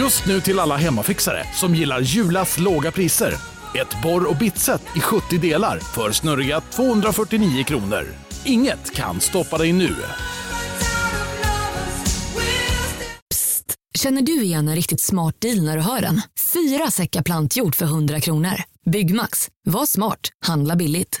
Just nu till alla hemmafixare som gillar Julas låga priser. Ett borr och bitset i 70 delar för snurriga 249 kronor. Inget kan stoppa dig nu. Psst! Känner du igen en riktigt smart deal när du hör den? Fyra säckar plantjord för 100 kronor. Byggmax. Var smart. Handla billigt.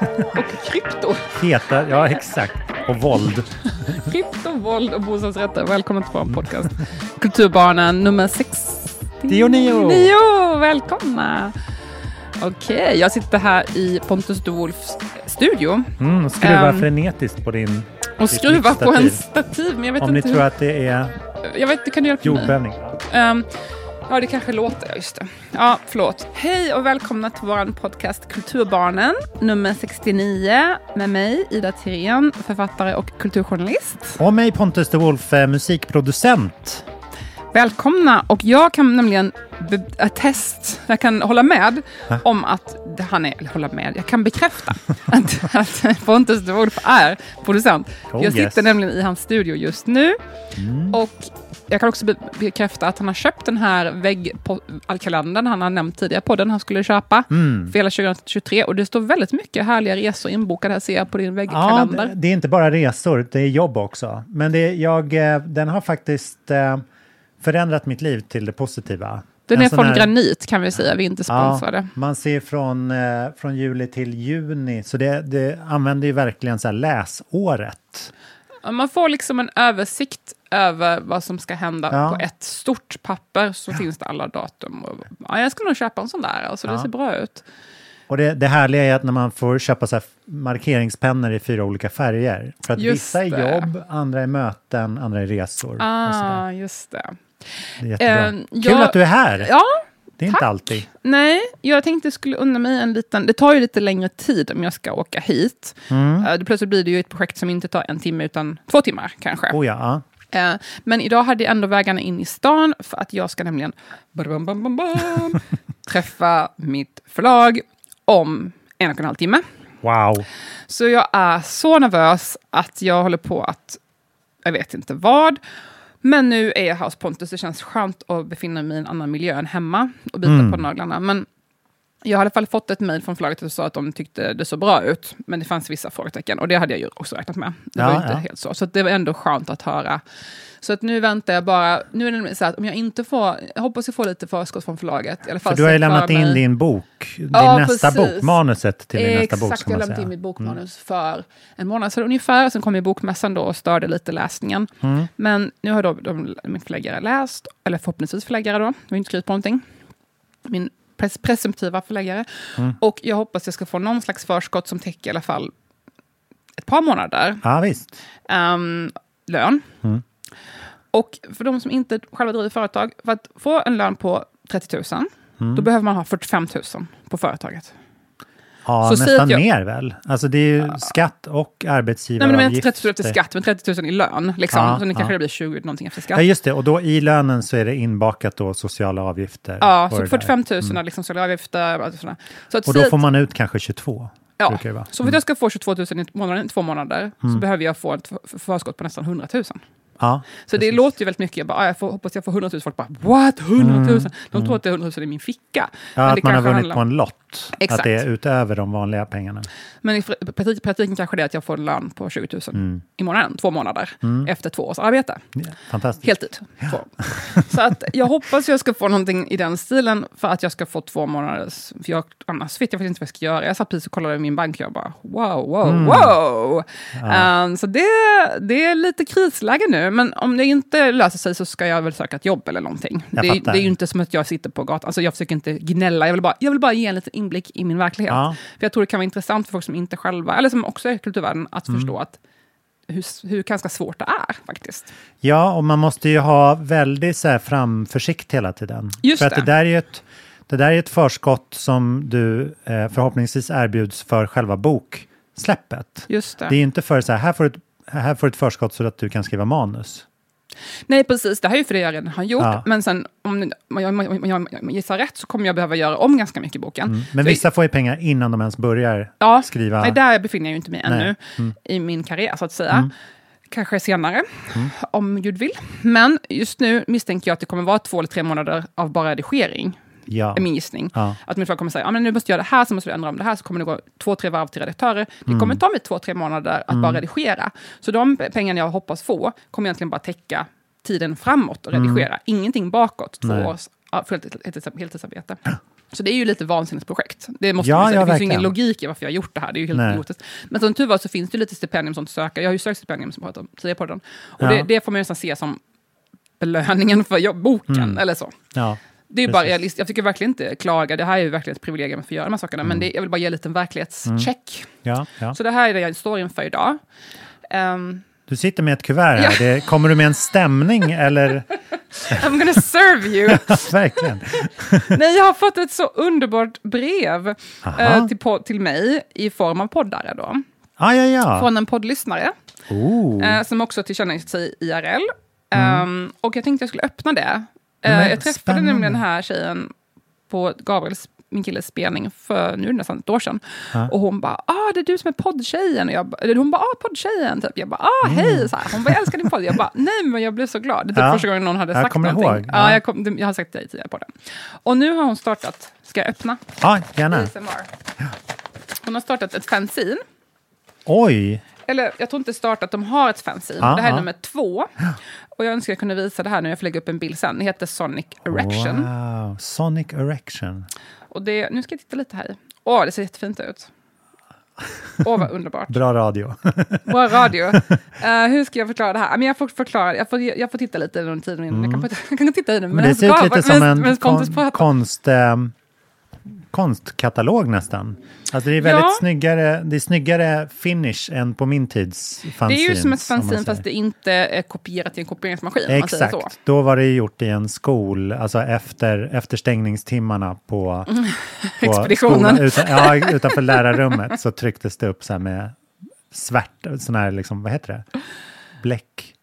Och krypto. Heta, ja exakt. Och våld. Krypto, våld och bostadsrätter. Välkommen till vår podcast. Kulturbarnen nummer 69. Nio. Välkomna. Okej, jag sitter här i Pontus de Wolfs studio Mm, och skruvar Ehm, frenetiskt på din... och skruvar på en stativ. Men jag vet Om ni inte tror hur... att det är Jag vet, du kan du hjälpa mig? jordbävning. Ehm, ja, det kanske låter, just det. Ja, förlåt. Hej och välkomna till vår podcast Kulturbarnen, nummer 69, med mig, Ida Tirén, författare och kulturjournalist. Och mig Pontus de Wolf, eh, musikproducent. Välkomna! Och jag kan nämligen attest, jag kan hålla med Va? om att han är, eller hålla med, jag kan bekräfta att, att Pontus de Wolf är producent. Oh, jag sitter yes. Mm. nämligen i hans studio just nu. Och jag kan också be- bekräfta att han har köpt den här väggkalendern han har nämnt tidigare på den han skulle köpa Mm. för hela 2023. Och det står väldigt mycket härliga resor inbokade här ser jag på din Ja, väggkalender. det, det är inte bara resor, det är jobb också. Men det, jag, eh, den har faktiskt eh, förändrat mitt liv till det positiva. den En är från här- Granit kan vi säga, vi är inte sponsrade. Ja, man ser från, eh, från juli till juni, så det, det använder ju verkligen så här läsåret. Man får liksom en översikt över vad som ska hända Ja. på ett stort papper, så finns det alla datum. Och, ja, jag ska nog köpa en sån där, alltså, det Ja. ser bra ut. Och det, det härliga är att när man får köpa så markeringspennor i fyra olika färger. För att Just vissa är det. jobb, andra är möten, andra är resor. Ah, just det. Det är jättebra. Eh, Kul jag- att du är här! Ja, det är inte tack. alltid. nej, jag tänkte skulle unna mig en liten... Det tar ju lite längre tid om jag ska åka hit. Mm. Det plötsligt blir det ju ett projekt som inte tar en timme, utan två timmar kanske. Oh ja, ja. Eh, Men idag hade jag ändå vägarna in i stan för att jag ska nämligen bam, bam, bam, träffa mitt förlag om en och en halv timme. Wow. Så jag är så nervös att jag håller på att, jag vet inte vad. Men nu är jag här hos Pontus, det känns skönt att befinna mig i en annan miljö än hemma och bita Mm. på naglarna. Men jag har i alla fall fått ett mejl från förlaget som sa att de tyckte det såg bra ut. Men det fanns vissa frågetecken och det hade jag ju också räknat med. Det Ja, var inte ja. helt så. Så det var ändå skönt att höra. Så att nu väntar jag bara. Nu är det så att om jag inte får, jag hoppas jag får lite förskott från förlaget. I alla fall För du har ju lämnat in mig. din bok, din Ja, nästa precis. bok, manuset till din nästa Exakt, bok. ska jag lämnade in mitt bokmanus för en månad sedan ungefär. Sen kom ju bokmässan då och störde lite läsningen. Mm. Men nu har då de, min förläggare läst, eller förhoppningsvis förläggare då, jag har inte skrivit på någonting. Min pres, presumtiva förläggare. Mm. Och jag hoppas jag ska få någon slags förskott som täcker i alla fall ett par månader Ja, visst. ehm, lön. Mm. Och för de som inte själva driver företag, för att få en lön på 30 000, Mm. då behöver man ha 45 000 på företaget. Ja, Så nästan jag- mer väl? Alltså det är ju skatt och Nej, men det arbetsgivaravgifter. är inte 30 000 efter skatt, men 30 000 i lön. Liksom. Ja, så nu kanske ja. det blir 20 någonting efter Ja, skatt. just det. Och då i lönen så är det inbakat då sociala avgifter. Ja, så det 45 000 där. är liksom sociala avgifter. och sådana. Så att Och då får man ut kanske 22. ja, det. Så för att jag ska få 22 000 i månaden, två månader, så Mm. behöver jag få ett för- förskott på nästan 100 000. Ja, Så det låter ju väldigt mycket. Jag bara, ah, jag får, hoppas jag får 100 000. Folk bara, what? 100 000? De tror att det är 100 000 i min ficka. Mm. Ja, Men att det man har vunnit handlar på en lott. Exakt. Att det är utöver de vanliga pengarna. Men i praktiken kanske det är att jag får en lön på 20 000 Mm. i månaden, två månader, Mm. efter två års arbete. Ja, Fantastiskt. Heltid. Två. Så att jag hoppas jag ska få någonting i den stilen för att jag ska få två månaders... För jag, annars vet jag faktiskt inte vad jag ska göra. Jag satt precis och kollade i min bank och jag bara wow, wow, Mm. wow. Ja. Um, så det, det är lite krisläge nu. Men om det inte löser sig så ska jag väl söka ett jobb eller någonting. Det, det är ju inte som att jag sitter på gatan. Alltså jag försöker inte gnälla. Jag vill bara, jag vill bara ge en liten inblick i min verklighet. Ja. För jag tror det kan vara intressant för folk som inte själva, eller som också är i kulturvärlden, att Mm. förstå att hur, hur ganska svårt det är faktiskt. Ja, och man måste ju ha väldigt så här, framförsikt hela tiden. Just för att det. det. där är ett, det där är ett förskott som du eh, förhoppningsvis erbjuds för själva boksläppet. Just det. Det är ju inte för så här, här får, du ett, här får du ett förskott så att du kan skriva manus. Nej, precis. Det är ju jag redan har gjort. Ja. Men sen om om jag, om jag, om jag gissar rätt så kommer jag behöva göra om ganska mycket i boken. Mm. Men Så- vissa får ju pengar innan de ens börjar ja, skriva. Nej, där befinner jag ju inte mig Nej. Mm. ännu i min karriär, så att säga. Kanske senare, om Gud vill. Men just nu misstänker jag att det kommer vara två eller tre månader av bara redigering. Ja. är min gissning. Ja. Att min far kommer säga, ja, men nu måste jag göra det här, så måste vi ändra om det här, så kommer det gå två, tre varv till redaktörer. Det Mm. kommer ta mig två, tre månader att bara redigera. Så de pengarna jag hoppas få kommer egentligen bara täcka tiden framåt och redigera. Ingenting bakåt, två Mm. Nej. års heltidsarbete. Så det är ju lite vansinnigt projekt. Det, måste Ja, man säga. det finns ju ingen logik i varför jag har gjort det här. Det är ju helt Nej. idiotiskt. Men som tur var så finns det lite stipendium som att söka. Jag har ju sökt stipendium som pratat om tidigare på den. Och Ja. det, det får man ju nästan se som belöningen för boken, Mm. eller så. Ja. Det är bara Precis. realist. Jag tycker verkligen inte klaga. Det här är ju verkligen ett privilegium att få göra de här sakerna. Men det, jag vill bara ge lite en verklighetscheck. Ja, ja. Så det här är det jag står inför idag. Ehm, Du sitter med ett kuvert här. Det, kommer du med en stämning eller? I'm gonna serve you. Verkligen. Nej, jag har fått ett så underbart brev eh, till, till mig i form av poddare då. Ah, ja, ja. Från en poddlyssnare. Oh. eh, som också tillkännagivet sig IRL. Ehm, och jag tänkte jag skulle öppna det. Eh, Mm. Men jag träffade spännande. nämligen den här tjejen på Gabriels, min killes spelning för nu nästan ett år sedan. Ja. Och hon bara, ah det är du som är poddtjejen. Och jag, ba- eller hon bara, ah poddtjejen. Typ. Jag bara, ah hej. Så här. Hon bara, jag älskar din podd. Jag bara, nej men jag blev så glad. Det är typ Mm. Ja. första gången någon hade Jag sagt kommer någonting. ihåg. Ja, Ja. jag, kom, jag har sagt det tidigare på den. Och nu har hon startat, ska jag öppna? Ja, gärna. ASMR. Hon har startat ett fanzine. Oj, Eller jag tror inte startat, de har ett fanzine. Ja, det här är ja. nummer två. Och jag önskar jag kunde visa det här nu, jag får lägga upp en bild sen. Det heter Sonic Erection. wow. Sonic Erection. Och det, nu ska jag titta lite här. Åh, det ser jättefint ut. Åh, vad underbart. Bra radio. Bra radio. Eh, hur ska jag förklara det här? Men jag får förklara, jag får, jag får titta lite under tiden. innan. Jag, kan, jag kan titta i den. Mm. Men det ser ut lite som en men kon, konst, eh, konstkatalog nästan. Alltså det är väldigt Ja. snyggare, det är snyggare finish än på min tids Det fanzines. är ju som ett fanzine fast det inte är kopierat i en kopieringsmaskin. Exakt, då var det gjort i en skol, alltså efter, efter stängningstimmarna på, på Expeditionen. skolan, utan, ja, utanför lärarrummet så trycktes det upp så här med svärt, sån här liksom, vad heter det? Bläck.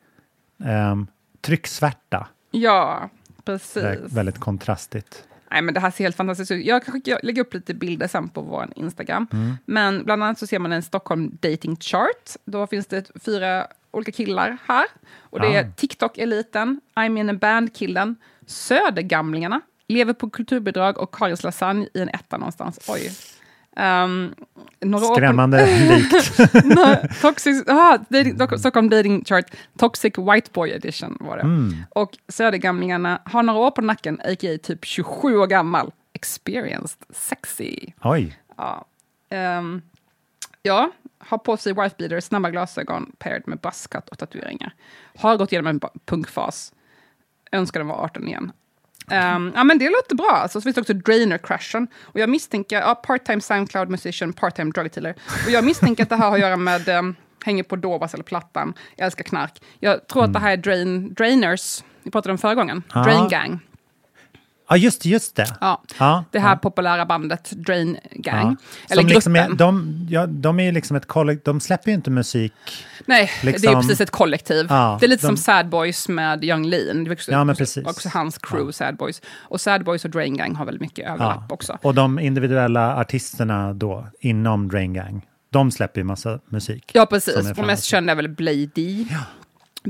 Um, trycksvärta. Ja, Det precis. väldigt kontrastigt. Nej, men det här ser helt fantastiskt ut. Jag kan skicka- lägga upp lite bilder sen på vår Instagram. Men bland annat så ser man en Stockholm dating chart. Då finns det fyra olika killar här. Och det är Ah. TikTok-eliten, I'm in a band-killen, Södergamlingarna, lever på kulturbidrag och Karis lasagne i en etta någonstans. Oj. Um, Skrämmande likt. Nej, Toxic, aha, dating, Dock- Stockholm Dating Chart, Toxic White Boy Edition var det. Mm. Och Södergamlingarna har några år på nacken, a.k.a. typ 27 år gammal. Experienced, sexy. Oj, Ja, Ehm, ja har på sig white beater, snabba glasögon paired med buzzcut och tatueringar. Har gått igenom en punkfas. Önskar den var 18 igen. Ehm, ja, men det låter bra. Alltså, så finns det också Drainer Crashen. Och jag misstänker, ja, part-time Soundcloud musician, part-time drug dealer. Och jag misstänker att det här har att göra med um, hänger på Dovas eller Plattan, jag älskar knark. Jag tror att det här är drain, Drainers, vi pratade om förra gången, Ja. Drain Gang. Ja just, just det. Ja. Ja, Det här ja. populära bandet Drain Gang. Ja. Eller Som liksom gruppen. är, de, ja, de är liksom ett kollektiv, de släpper ju inte musik. Nej, det är liksom- precis ett kollektiv. Ja, det är lite de- som Sad Boys med Young Lean. Det var också, Ja, men precis. också hans crew, Sad Boys. Och Sad Boys och Drain Gang har väldigt mycket överlapp också. Och de individuella artisterna då inom Drain Gang, de släpper ju massa musik. Ja, precis. Och mest kända är väl Blady.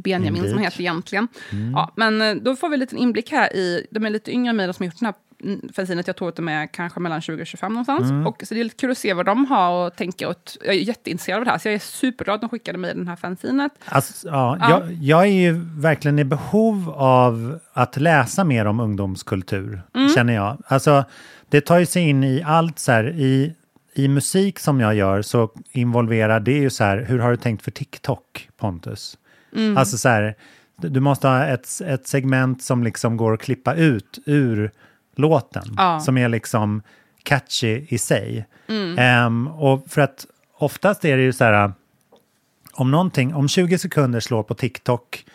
Benjamin som Indeed. Mm. han heter egentligen. Ja, men eh, då får vi en liten inblick här i, de är lite yngre än mig, som har gjort den här mm, fanzinet. Jag tror att de är kanske mellan 20 och 25 någonstans. Mm. Och, så det är lite kul att se vad de har och tänker. Och jag är jätteintresserad av det här, så jag är superglad att de skickade mig den här fanzinet. Alltså, ja, Ja. Jag, jag är ju verkligen i behov av att läsa mer om ungdomskultur, Mm. känner jag. Alltså, det tar ju sig in i allt så här, i, i musik som jag gör så involverar det ju så här, hur har du tänkt för TikTok, Pontus? Mm. Alltså så här, du måste ha ett, ett segment som liksom går att klippa ut ur låten, Ja. som är liksom catchy i sig. Mm. Ehm, och för att oftast är det ju så här, om någonting, om 20 sekunder slår på TikTok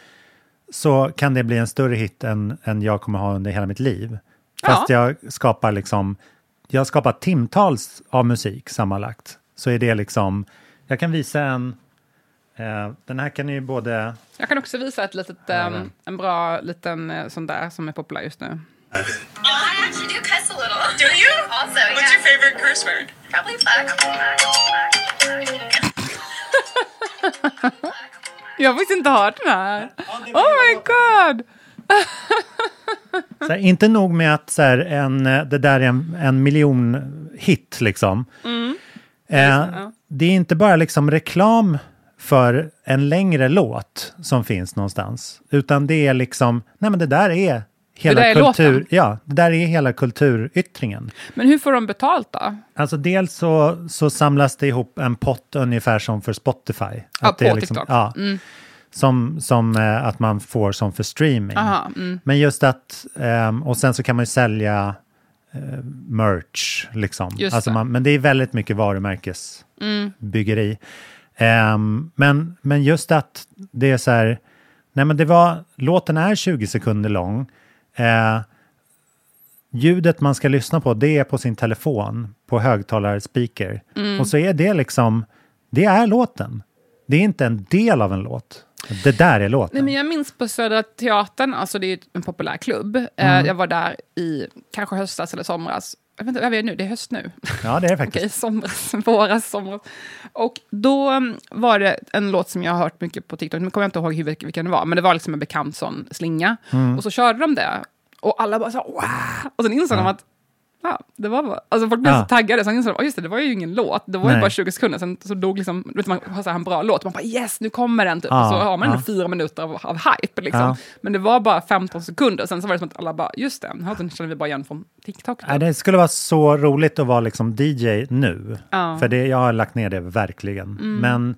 så kan det bli en större hit än, än jag kommer ha under hela mitt liv. Fast jag skapar liksom, jag skapar timtals av musik sammanlagt. Så är det liksom, jag kan visa en, den här kan ni ju både, Jag kan också visa ett litet, ehm, en bra liten eh, sån där som är populär just nu. I actually do cuss a little. Do you? Also, What's yeah. your favorite curse word? Probably fuck. Jag har faktiskt inte hört den här. Oh my god! så här, inte nog med att så här, en, eh, det där är en, en miljon hit liksom. Eh, det är inte bara liksom reklam för en längre låt som finns någonstans, utan det är liksom, nej men det där är hela där är kultur, låten. ja, det där är hela kulturyttringen. Men hur får de betalt då? Alltså dels så, så samlas det ihop en pott ungefär som för Spotify. Ja, Att det är på TikTok. Ja, Som, som eh, att man får som för streaming. Aha, mm. Men just att, ehm, och sen så kan man ju sälja eh, merch liksom. Just Alltså det. man, men det är väldigt mycket varumärkesbyggeri. Ehm, men, men just att det är så här, nej men det var, låten är 20 sekunder lång. Eh, ljudet man ska lyssna på det är på sin telefon, på högtalarspeaker. Mm. Och så är det liksom, det är låten. Det är inte en del av en låt. Det där är låten. Nej, men jag minns på Södra Teatern, alltså det är en populär klubb. Eh, Mm. Jag var där i kanske höstas eller somras. Vad är det nu? Det är höst nu. Ja, det är det faktiskt. Okej, somras, våras, somras. Och då var det en låt som jag har hört mycket på TikTok, nu kommer jag inte ihåg hur- vilken det var, men det var liksom en bekant sån slinga. Mm. Och så körde de det, och alla bara så wow! Och sen insåg de att Ja, det var bara, alltså folk blev Ja. så taggade, så insåg de, "Oj, just det, det var ju ingen låt, det var ju Nej. bara 20 sekunder, sen så dog liksom, vet, man har så här en bra låt, man bara yes, nu kommer den, typ. Ja, så har man ja. fyra minuter av, av hype, liksom. Ja. Men det var bara 15 sekunder, sen så var det som att alla bara, just det, den här känner vi bara igen från TikTok. Nej, det skulle vara så roligt att vara liksom DJ nu. Mm. För det, jag har lagt ner det verkligen. Men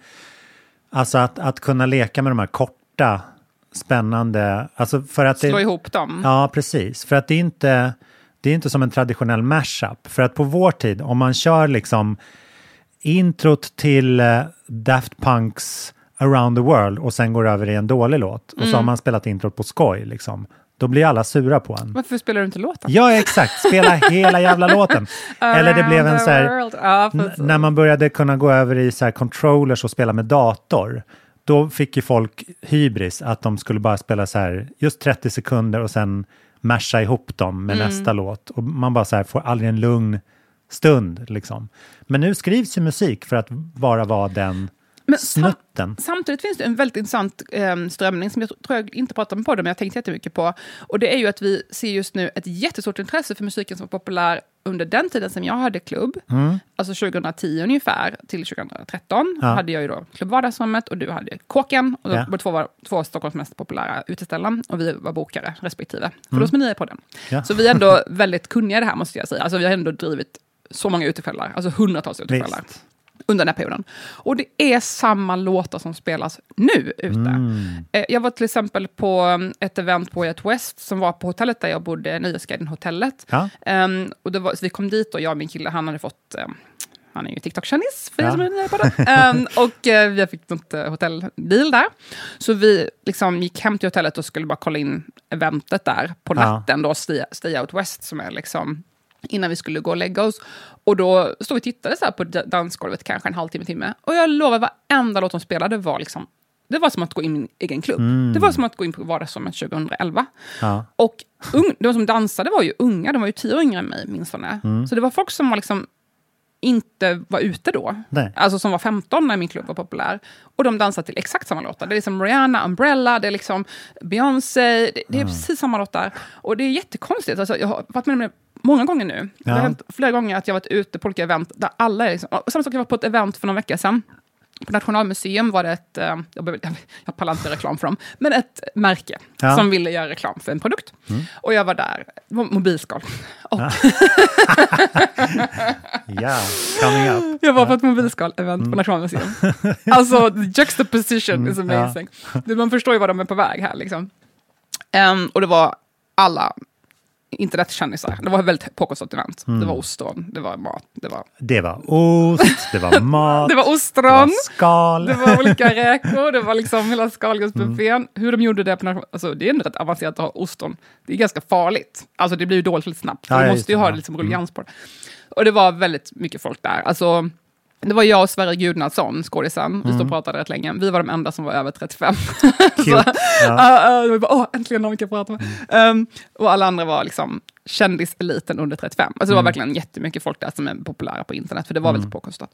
alltså att, att kunna leka med de här korta, spännande... Alltså för att Slå det, ihop dem. Ja, precis. För att det är inte, det är inte som en traditionell mashup. För att på vår tid, om man kör liksom introt till eh, Daft Punks Around the World och sen går över i en dålig låt och så har man spelat introt på skoj, liksom. då blir alla sura på en. Varför spelar du inte låten? Ja, exakt. Spela hela jävla låten. Eller det blev en så här... precis. när man började kunna gå över i så här controllers och spela med dator, då fick ju folk hybris att de skulle bara spela så här just 30 sekunder och sen masha ihop dem med Mm. nästa låt. Och man bara så här får aldrig en lugn stund liksom. Men nu skrivs ju musik för att bara vara den Men sam- snutten. Samtidigt finns det en väldigt intressant eh, strömning som jag tror jag inte pratar om på det, men jag har tänkt jättemycket på. Och det är ju att vi ser just nu ett jättestort intresse för musiken som var populär under den tiden som jag hade klubb. Alltså 2010 ungefär till 2013 Mm. Ja. hade jag ju då Klubb Vardagsrummet och du hade Kåken. Och Ja. två, var två av Stockholms mest populära uteställen och vi var bokare respektive. För då som är ni är på den. Mm. Ja. Så vi är ändå väldigt kunniga i det här måste jag säga. Alltså vi har ändå drivit så många utekvällar, alltså hundratals utekvällar Visst. Under den här perioden. Och det är samma låtar som spelas nu ute. Mm. Eh, Jag var till exempel på um, ett event på Ett West som var på hotellet där jag bodde, Nöjesguiden Hotellet. Ja. Och det var, så vi kom dit och jag och min kille, han hade fått um, han är ju TikTok-kändis, för Ja. som är på det. Ehm, och eh, vi fick något uh, hotellbil där. Så vi liksom gick hem till hotellet och skulle bara kolla in eventet där på Ja. natten, då, Stay, Stay Out West, som är liksom innan vi skulle gå och lägga oss. Och då stod vi och tittade så på da- dansgolvet kanske en halvtimme, timme. Och jag lovar, varenda låt de spelade var liksom det var som att gå in i min egen klubb. Det var som att gå in på vardagsrummet 2011. Ja. Och ung, de som dansade var ju unga, de var ju tio år yngre än mig åtminstone. Så det var folk som var liksom inte var ute då. Nej. Alltså som var 15 när min klubb var populär. Och de dansade till exakt samma låtar. Det är liksom Rihanna, Umbrella, det är liksom Beyoncé. Det, det är precis samma låtar. Och det är jättekonstigt. Alltså, jag har varit med om många gånger nu. Det har Ja. hänt flera gånger att jag varit ute på olika event där alla är liksom... Samma sak, jag var på ett event för någon vecka sedan. På Nationalmuseum var det ett, eh, jag, behöver- jag, pallar inte reklam för dem, men ett märke Ja. som ville göra reklam för en produkt. Och jag var där, mobilskal. Och ja, coming up. jag var på ett mobilskal-event på Nationalmuseum. Alltså, the juxtaposition is Mm, ja. amazing. Det- Man förstår ju vad de är på väg här. Liksom. Ehm, och det var alla internetkändisar. Det var väldigt påkostat. Mm. Det var ostron, det var mat, det var, Det var ost, det var mat, det var det ostron. var skal. Det var olika räkor, det var liksom hela skalgångsbuffén. Mm. Hur de gjorde det, på, alltså, det är ändå rätt avancerat att ha ostron. Det är ganska farligt. Alltså det blir ju dåligt väldigt snabbt. Ja, du måste ju det, ha det liksom rullians på det. Och det var väldigt mycket folk där. Alltså, det var jag och Sverre Gudnason, skådisen. Vi Mm. stod och pratade rätt länge. Vi var de enda som var över 35. Cute. så, Ja. uh, uh, vi bara, åh, äntligen någon vi kan prata med. Um, och alla andra var liksom kändiseliten under 35. Alltså det var Mm. verkligen jättemycket folk där som är populära på internet, för det var väldigt påkostat.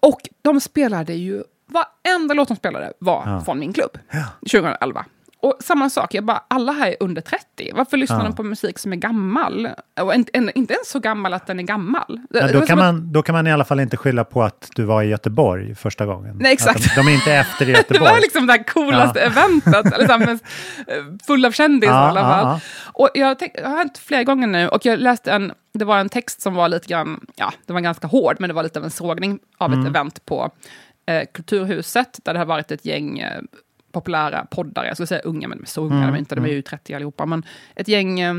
Och de spelade ju, varenda låt de spelade var Ja. från min klubb, 2011. Och samma sak, jag bara, alla här är under 30. Varför lyssnar Ja. de på musik som är gammal? Och inte, en- inte ens så gammal att den är gammal. Det- Ja, det då, kan man, då kan man i alla fall inte skylla på att du var i Göteborg första gången. Nej, exakt. Att de, de är inte efter i Det Göteborg. var liksom det här coolaste Ja. eventet, mest, eh, full av kändisar Ja, i alla fall. ja, Och jag, har tänkt- jag har hänt flera gånger nu, och jag läste en, det var en text som var lite grann, ja, det var ganska hård, men det var lite av en sågning av Mm. ett event på eh, Kulturhuset, där det har varit ett gäng eh, populära poddare, jag skulle säga unga, men de är så unga, Mm, de är inte, de är ju 30 allihopa, men ett gäng eh,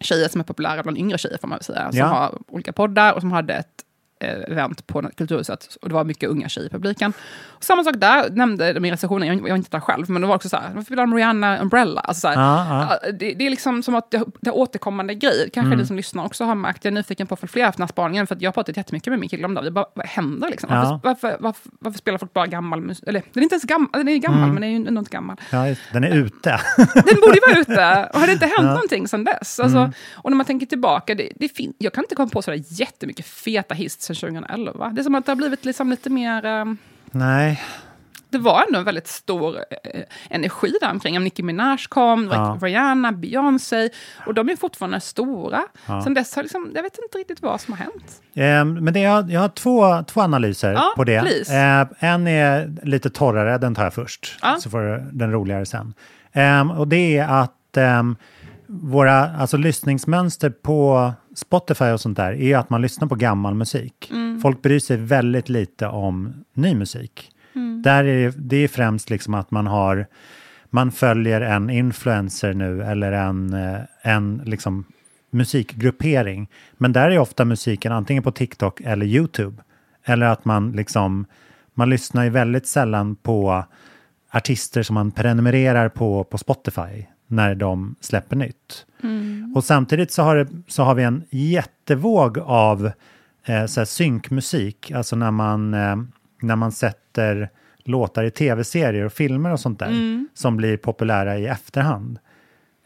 tjejer som är populära bland yngre tjejer, får man väl säga, som Ja. har olika poddar och som hade ett event på Kulturhuset och det var mycket unga tjejer i publiken. Och samma sak där nämnde de i recensionen, jag, jag var inte där själv, men det var också så här, varför vill de Rihanna Umbrella? Alltså så här, Ja, ja, Det, det är liksom som att det, det är återkommande grej. Kanske Mm. ni som lyssnar också har märkt, jag är nyfiken på få fler efter den här spaningen, för jag har pratat jättemycket med min kille om det. Vi bara, vad händer liksom? Ja. Varför, varför, varför, varför spelar folk bara gammal musik? Eller, den är inte ens gammal, den är gammal, Mm. men den är ju ändå inte gammal. Ja, den är ute. Den borde ju vara ute och hade inte hänt Ja. någonting sedan dess. Alltså, Mm. Och när man tänker tillbaka, det, det fin- jag kan inte komma på sådär jättemycket feta hits sedan 2011. Det är som att det har blivit liksom lite mer... ehm, Nej, det var ändå en väldigt stor eh, energi där omkring. Nicki Minaj kom, Ja. Rihanna, Beyoncé, och de är fortfarande stora. Ja. Sen dess har liksom, jag vet inte riktigt vad som har hänt. Ehm, men det, jag, jag har två, två analyser Ja, på det. Ehm, en är lite torrare, den tar jag först. Ja. Så får du den roligare sen. Ehm, och det är att ehm, våra alltså, lyssningsmönster på Spotify och sånt där är ju att man lyssnar på gammal musik. Mm. Folk bryr sig väldigt lite om ny musik. Mm. Där är det, det är främst liksom att man har man följer en influencer nu eller en, eh, en liksom musikgruppering. Men där är ofta musiken antingen på TikTok eller YouTube. Eller att man liksom, man lyssnar ju väldigt sällan på artister som man prenumererar på på Spotify när de släpper nytt. Och samtidigt så har, det, så har vi en jättevåg av eh, så här synkmusik, alltså när man, eh, när man sätter låtar i tv-serier och filmer och sånt där som blir populära i efterhand.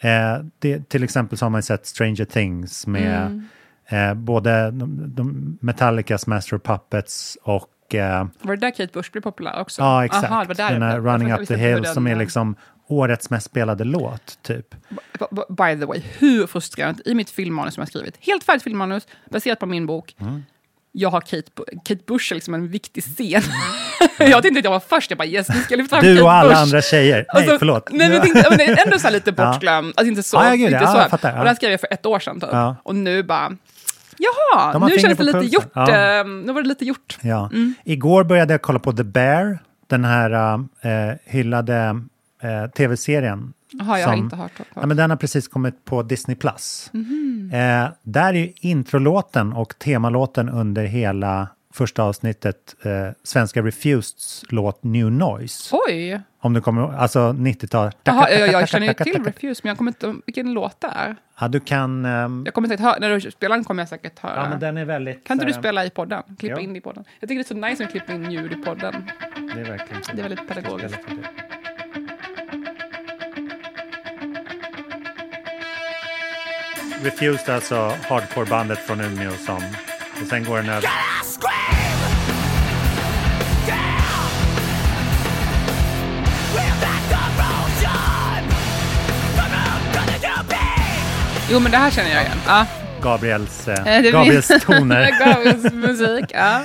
Eh, det, till exempel så har man sett Stranger Things med eh, både de, de Metallicas Master of Puppets och eh, Var det där Kate Bush blev populär också? Ja, exakt. Aha, det var där den här Running Up the Hill som är liksom årets mest spelade låt, typ. By the way, hur frustrerande. I mitt filmmanus som jag skrivit, helt färdigt filmmanus, baserat på min bok. Mm. Jag har Kate, Kate Bush liksom en viktig scen. jag tänkte att jag var först, jag bara yes, nu ska jag lyfta fram Du Kate och alla Bush. andra tjejer. Nej, Alltså, förlåt. Nej, men tänkte, men ändå så här lite bortglömd. Alltså inte så. Ja, ja, gud, inte ja, så. fattar, ja. Och den skrev jag för ett år sedan. Typ. Ja. Och nu bara, jaha, nu känns det lite pulsen. gjort. Ja. eh, nu var det lite gjort. Ja. Mm. Igår började jag kolla på The Bear, den här eh, hyllade eh, tv-serien. Jaha, jag har som- inte hört. hört. Ja, men den har precis kommit på Disney+. Plus. Mhm. Eh, där är ju introlåten och temalåten under hela första avsnittet eh, svenska Refuseds låt New Noise. Oj! Om du kommer ihåg, alltså 90-tal. Jaha, jag, jag känner ju till Refuse, men jag kommer inte vilken låt det är. Ja, du kan... ehm, Jag kommer säkert höra, när du spelar den kommer jag säkert höra. ja, men den är väldigt... Kan inte du eh, spela i podden? Klippa ja. in i podden. Jag tycker det är så nice vi klipper in ljud i podden. Det är verkligen. Det är väldigt pedagogiskt. Refused alltså hardcore-bandet från Umeå som... Och sen går den över... Jo, men det här känner jag igen. Ja. Gabriels, eh, Eh, Gabriels toner. Gabriels musik, ja.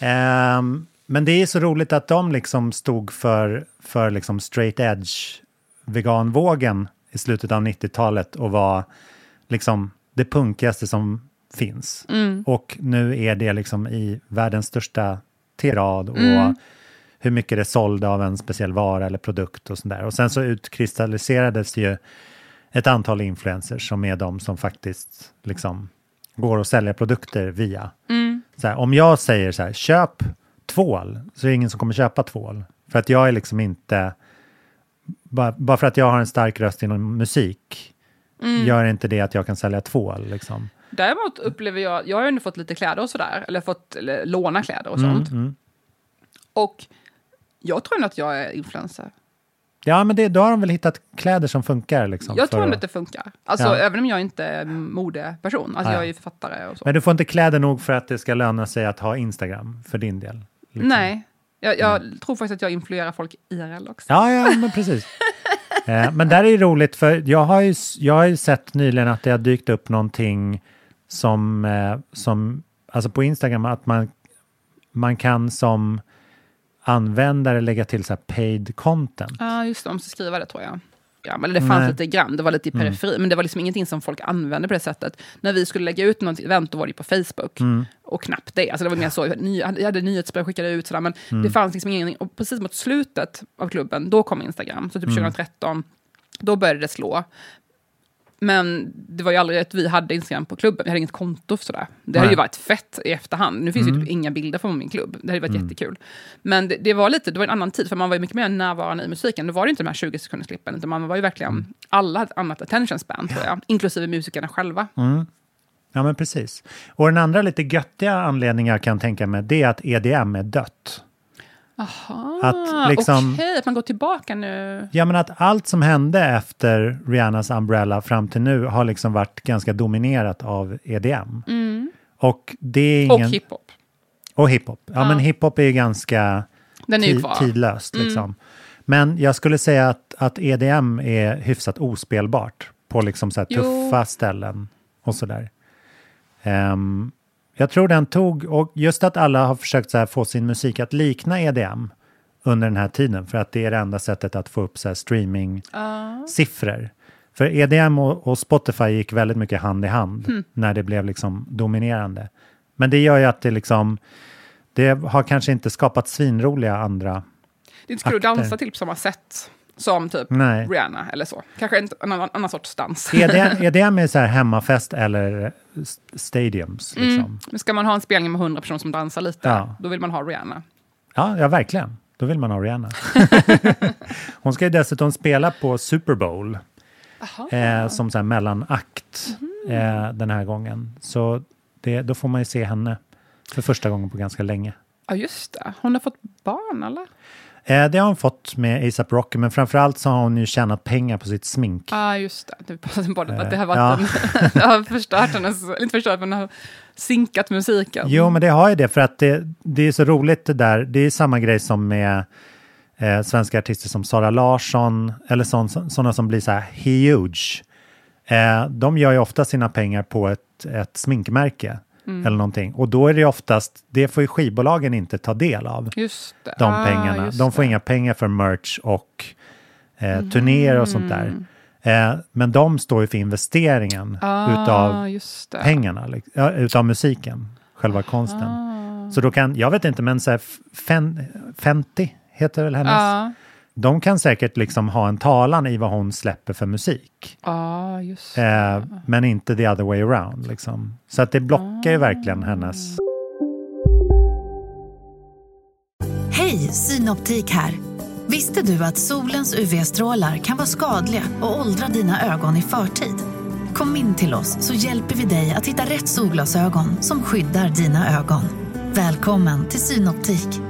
Ehm, men det är så roligt att de liksom stod för, för liksom straight edge veganvågen i slutet av 90-talet och var liksom det punkigaste som finns. Mm. Och nu är det liksom i världens största tirad och Mm. hur mycket det sålde av en speciell vara eller produkt och sådär. Och sen så utkristalliserades ju ett antal influencers som är de som faktiskt liksom går och säljer produkter via. Mm. Så här, om jag säger så här, köp tvål, så är det ingen som kommer köpa tvål. För att jag är liksom inte, bara, bara för att jag har en stark röst inom musik, Mm. gör inte det att jag kan sälja tvål. Liksom. Däremot upplever jag, jag har ju ändå fått lite kläder och sådär, eller fått eller, låna kläder och Mm, sånt. Och jag tror ändå att jag är influencer. Ja, men det, då har de väl hittat kläder som funkar. Liksom, Jag tror ändå att- det funkar. Alltså Ja. även om jag inte är modeperson. Alltså Ja. jag är ju författare och så. Men du får inte kläder nog för att det ska löna sig att ha Instagram för din del? liksom. Nej, jag, jag tror faktiskt att jag influerar folk IRL också. Ja, ja, men precis. Eh, men där är det roligt, för jag har, ju, jag har ju sett nyligen att det har dykt upp någonting som, eh, som alltså på Instagram, att man, man kan som användare lägga till så här paid content. Ja, just det. De ska skriva det tror jag. Ja, men det fanns Nej. lite grann, det var lite i Mm. periferi, men det var liksom ingenting som folk använde på det sättet. När vi skulle lägga ut något event, då var det på Facebook. Mm. Och knappt det. Alltså det var mer så, jag hade nyhetsbrev skickade ut sådär, men Mm. det fanns liksom ingenting. Och precis mot slutet av klubben, då kom Instagram. Så typ Mm. 2013, då började det slå. Men det var ju aldrig att vi hade Instagram på klubben, vi hade inget konto för sådär. Det hade ju varit fett i efterhand. Nu finns Mm. ju typ inga bilder från min klubb. Det hade varit Mm. jättekul. Men det, det var lite, det var en annan tid, för man var ju mycket mer närvarande i musiken. Då var det inte de här 20 sekunders klippen, utan man var ju verkligen, Mm. alla hade ett annat attention span tror jag, inklusive musikerna själva. Mm. Ja, men precis. Och den andra lite göttiga anledningen jag kan tänka mig, det är att EDM är dött. Aha, Att liksom- okej, att man går tillbaka nu. Ja, men att allt som hände efter Rihannas Umbrella fram till nu har liksom varit ganska dominerat av EDM. Mm. Och det är Och ingen... hiphop. Och hiphop. Ja, Ja. men hiphop är ju ganska Den är ju kvar. tidlöst. Mm. Liksom. Men jag skulle säga att, att EDM är hyfsat ospelbart på liksom så här Jo. tuffa ställen och sådär. Um, jag tror den tog, och just att alla har försökt så få sin musik att likna EDM under den här tiden, för att det är det enda sättet att få upp så streaming-siffror. För EDM och, och Spotify gick väldigt mycket hand i hand Mm. när det blev liksom dominerande. Men det gör ju att det liksom, det har kanske inte skapat svinroliga andra Det är inte kul att dansa till på samma sätt som typ Nej. Rihanna eller så. Kanske en, en annan, annan sorts dans. EDM, EDM är så här hemmafest eller s- stadiums. Liksom. Mm. Men ska man ha en spelning med 100 personer som dansar lite, Ja. då vill man ha Rihanna. Ja, ja, verkligen. Då vill man ha Rihanna. Hon ska ju dessutom spela på Super Bowl eh, som så här mellanakt eh, den här gången. Så det, då får man ju se henne för första gången på ganska länge. Ja, just det. Hon har fått barn, eller? Eh, det har hon fått med ASAP Rocky, men framförallt så har hon ju tjänat pengar på sitt smink. Ja, ah, just det. Det, passade på det, att det har, varit ja. det har förstört hennes... Inte förstört, men har sinkat musiken. Jo, men det har ju det, för att det, det är så roligt det där. Det är samma grej som med eh, svenska artister som Sara Larsson, eller sådana som blir så här huge. Eh, de gör ju ofta sina pengar på ett, ett sminkmärke Mm. eller någonting. Och då är det oftast, det får ju skivbolagen inte ta del av, Just det. de Ah, pengarna. just De får det. inga pengar för merch och eh, turnéer och sånt där. Mm. Eh, men de står ju för investeringen Ah, utav pengarna, liksom, utav musiken, själva konsten. Ah. Så då kan, jag vet inte, men så här, Fen, Fenty heter väl hennes? De kan säkert liksom ha en talan i vad hon släpper för musik. ah, just det. Eh, men inte the other way around. Liksom. Så att det blockar ju verkligen hennes... Hej, Synoptik här. Visste du att solens UV-strålar kan vara skadliga och åldra dina ögon i förtid? Kom in till oss så hjälper vi dig att hitta rätt solglasögon som skyddar dina ögon. Välkommen till Synoptik.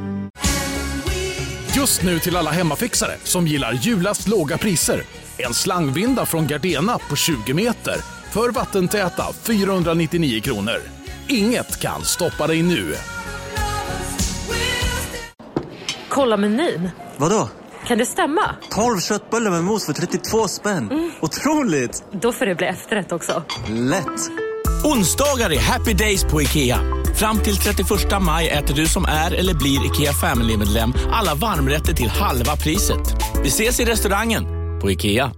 Just nu till alla hemmafixare som gillar julast låga priser. En slangvinda från Gardena på 20 meter för vattentäta 499 kronor. Inget kan stoppa dig nu. Kolla menyn. Vadå? Kan det stämma? 12 köttbullar med mos för 32 spänn. Otroligt! Då får det bli efterrätt också. Lätt! Onsdagar är happy days på IKEA. Fram till 31 maj äter du som är eller blir IKEA Family-medlem alla varmrätter till halva priset. Vi ses i restaurangen på IKEA.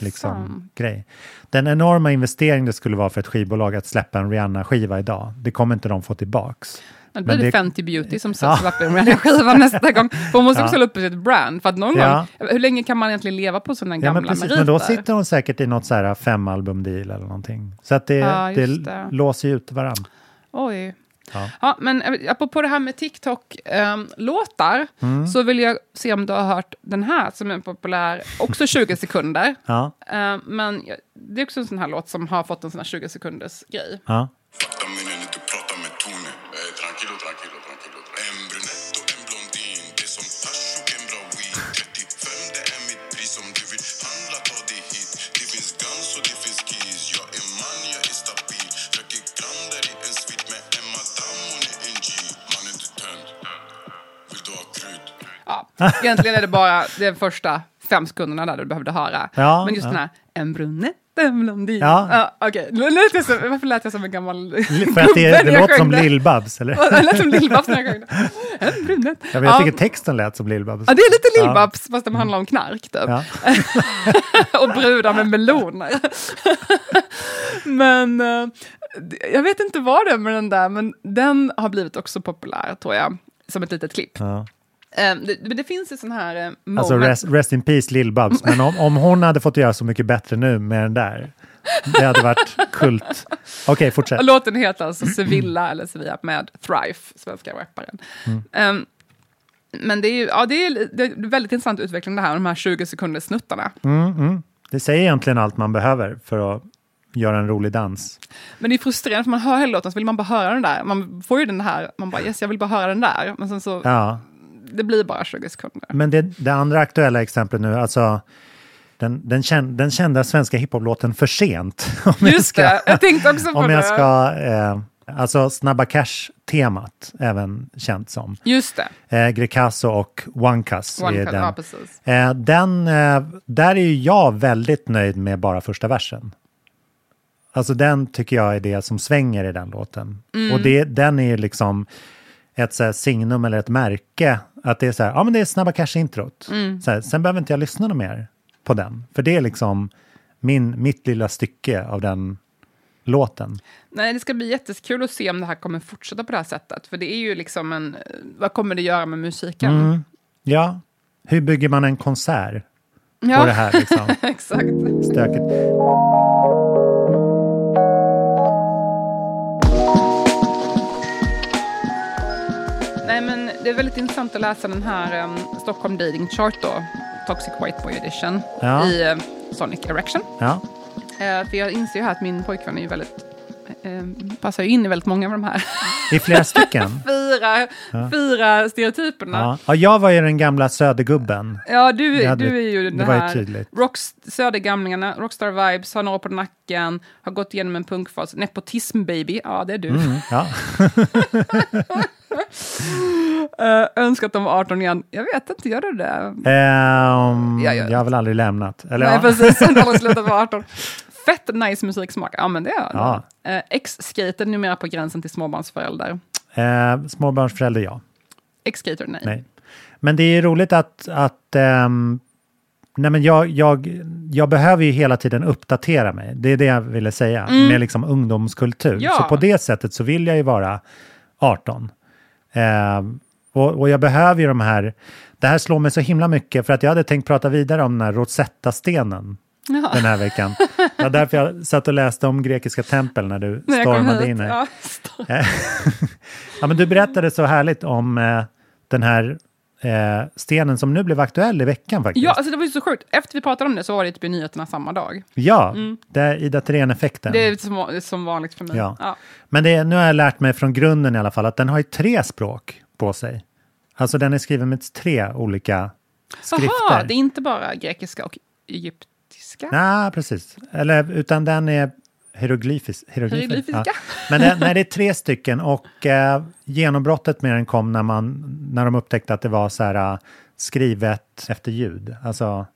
liksom, grej. Den enorma investering det skulle vara för ett skivbolag att släppa en Rihanna-skiva idag, det kommer inte de få tillbaks. Då blir det, det- Fenty Beauty som Ja. släpper med den skivan nästa gång. För hon måste också Ja. hålla uppe sitt brand. För att någon Ja. gång, hur länge kan man egentligen leva på sådana Ja, gamla men precis. meriter? Men då sitter hon säkert i något så här femalbum-deal eller någonting. Så att det, Ja, det, det. låser ju ut varandra. Oj. Ja. Ja, men eh, apropå det här med TikTok-låtar, Mm. så vill jag se om du har hört den här som är populär, också 20 sekunder. Ja, Eh, men det är också en sån här låt som har fått en sån här 20 sekunders grej. ja. Egentligen är det bara de första fem sekunderna där du behövde höra. Ja, men just ja. den här, en brunett, en blondin. Ja. Ja, Okej, Nu lät jag som- varför lät jag som en gammal För att det, det låter som? Lill-Babs, eller? Det lät som Lill-Babs när jag sjöng. En brunett. Ja, jag Ja. tycker texten lät som Lill-Babs. Ja, det är lite Ja. Lill-Babs, fast det handlar om knark typ. Ja. och brudar med meloner. men eh, jag vet inte vad det är med den där, men den har blivit också populär, tror jag, som ett litet klipp. Ja. Eh, det, det finns ju sån här eh, moment. Alltså rest, rest in peace Lill-Babs. Men om, om hon hade fått göra så mycket bättre nu med den där, det hade varit kult. Okej, fortsätt. Och Låten heter alltså Sevilla, eller Sevilla, med Thrife, svenska rapparen. Mm. Ehm, men det är ju ja, det är, det är väldigt intressant utveckling det här, de här 20 sekunders snuttarna. Mm, mm. Det säger egentligen allt man behöver för att göra en rolig dans. Men det är frustrerande, för man hör hela låten så vill man bara höra den där. Man får ju den här, man bara yes, jag vill bara höra den där. Men sen så, Ja. Det blir bara 20 sekunder. Men det, det andra aktuella exemplet nu, alltså den, den, kän, den kända svenska hiphop-låten För sent. Om jag Just det, jag tänkte också på om jag det. ska, eh, alltså Snabba Cash-temat, även känt som. Just det. Eh, Greekazo och One-Cuz One den. ja, precis. Eh, den, eh, där är jag väldigt nöjd med bara första versen. Alltså den tycker jag är det som svänger i den låten. Mm. Och det, den är ju liksom ett så signum eller ett märke. Att det är så här, ja men det är Snabba Cash-introt. Mm. Så här, sen behöver inte jag lyssna mer på den. För det är liksom min, mitt lilla stycke av den låten. Nej, det ska bli jättekul att se om det här kommer fortsätta på det här sättet. För det är ju liksom en, vad kommer det göra med musiken? Mm. Ja, hur bygger man en konsert Ja. på det här liksom? Exakt. Stökigt. Det är väldigt intressant att läsa den här um, Stockholm Dating Chart då, Toxic White Boy Edition, Ja. i eh, Sonic Erection. Ja. Eh, för jag inser ju här att min pojkvän är ju väldigt, eh, passar ju in i väldigt många av de här är flera stycken. fyra, Ja. fyra stereotyperna. Ja. ja, jag var ju den gamla södergubben. Ja, du, hade- du är ju den det var ju här rocks, södergamlingarna, rockstar vibes, har några på nacken, har gått igenom en punkfas, nepotism baby, ja det är du. Mm, ja. Eh, önskar att de var 18 igen, jag vet inte, gör du det? Ehm, Ja, ja. Jag har väl aldrig lämnat. Eller, Nej, ja. precis, han har slutat vara 18. Fett nice musiksmak, ja men det är Ja. ja. Ex-skater numera på gränsen till småbarnsförälder. Eh, småbarnsförälder, ja. Ex-skater, nej. Nej. Men det är roligt att, att ehm, nej men jag, jag, jag behöver ju hela tiden uppdatera mig. Det är det jag ville säga, Mm. med liksom ungdomskultur. Ja. Så på det sättet så vill jag ju vara 18. Ehm, och, och jag behöver ju de här, det här slår mig så himla mycket för att jag hade tänkt prata vidare om den här Rosetta-stenen Ja. den här veckan. Det var därför jag satt och läste om grekiska tempel när du När stormade hit, in här. ja. Eh, ja, men du berättade så härligt om eh, den här eh, stenen som nu blev aktuell i veckan faktiskt. Ja, alltså det var ju så sjukt. Efter vi pratade om det så var det typ i nyheterna samma dag. Ja, Mm. det är Ida Thirén-effekten. Det är som, som vanligt för mig. Ja. Ja. Men det, nu har jag lärt mig från grunden i alla fall att den har ju tre språk på sig. Alltså den är skriven med tre olika skrifter. Jaha, det är inte bara grekiska och egyptiska? Nej, precis. Eller, utan den är hieroglyfis, hieroglyfer. Hieroglyfiska. Ja. Men det, nej, det är tre stycken och eh, genombrottet med den kom när, man, när de upptäckte att det var så här, eh, skrivet efter ljud, alltså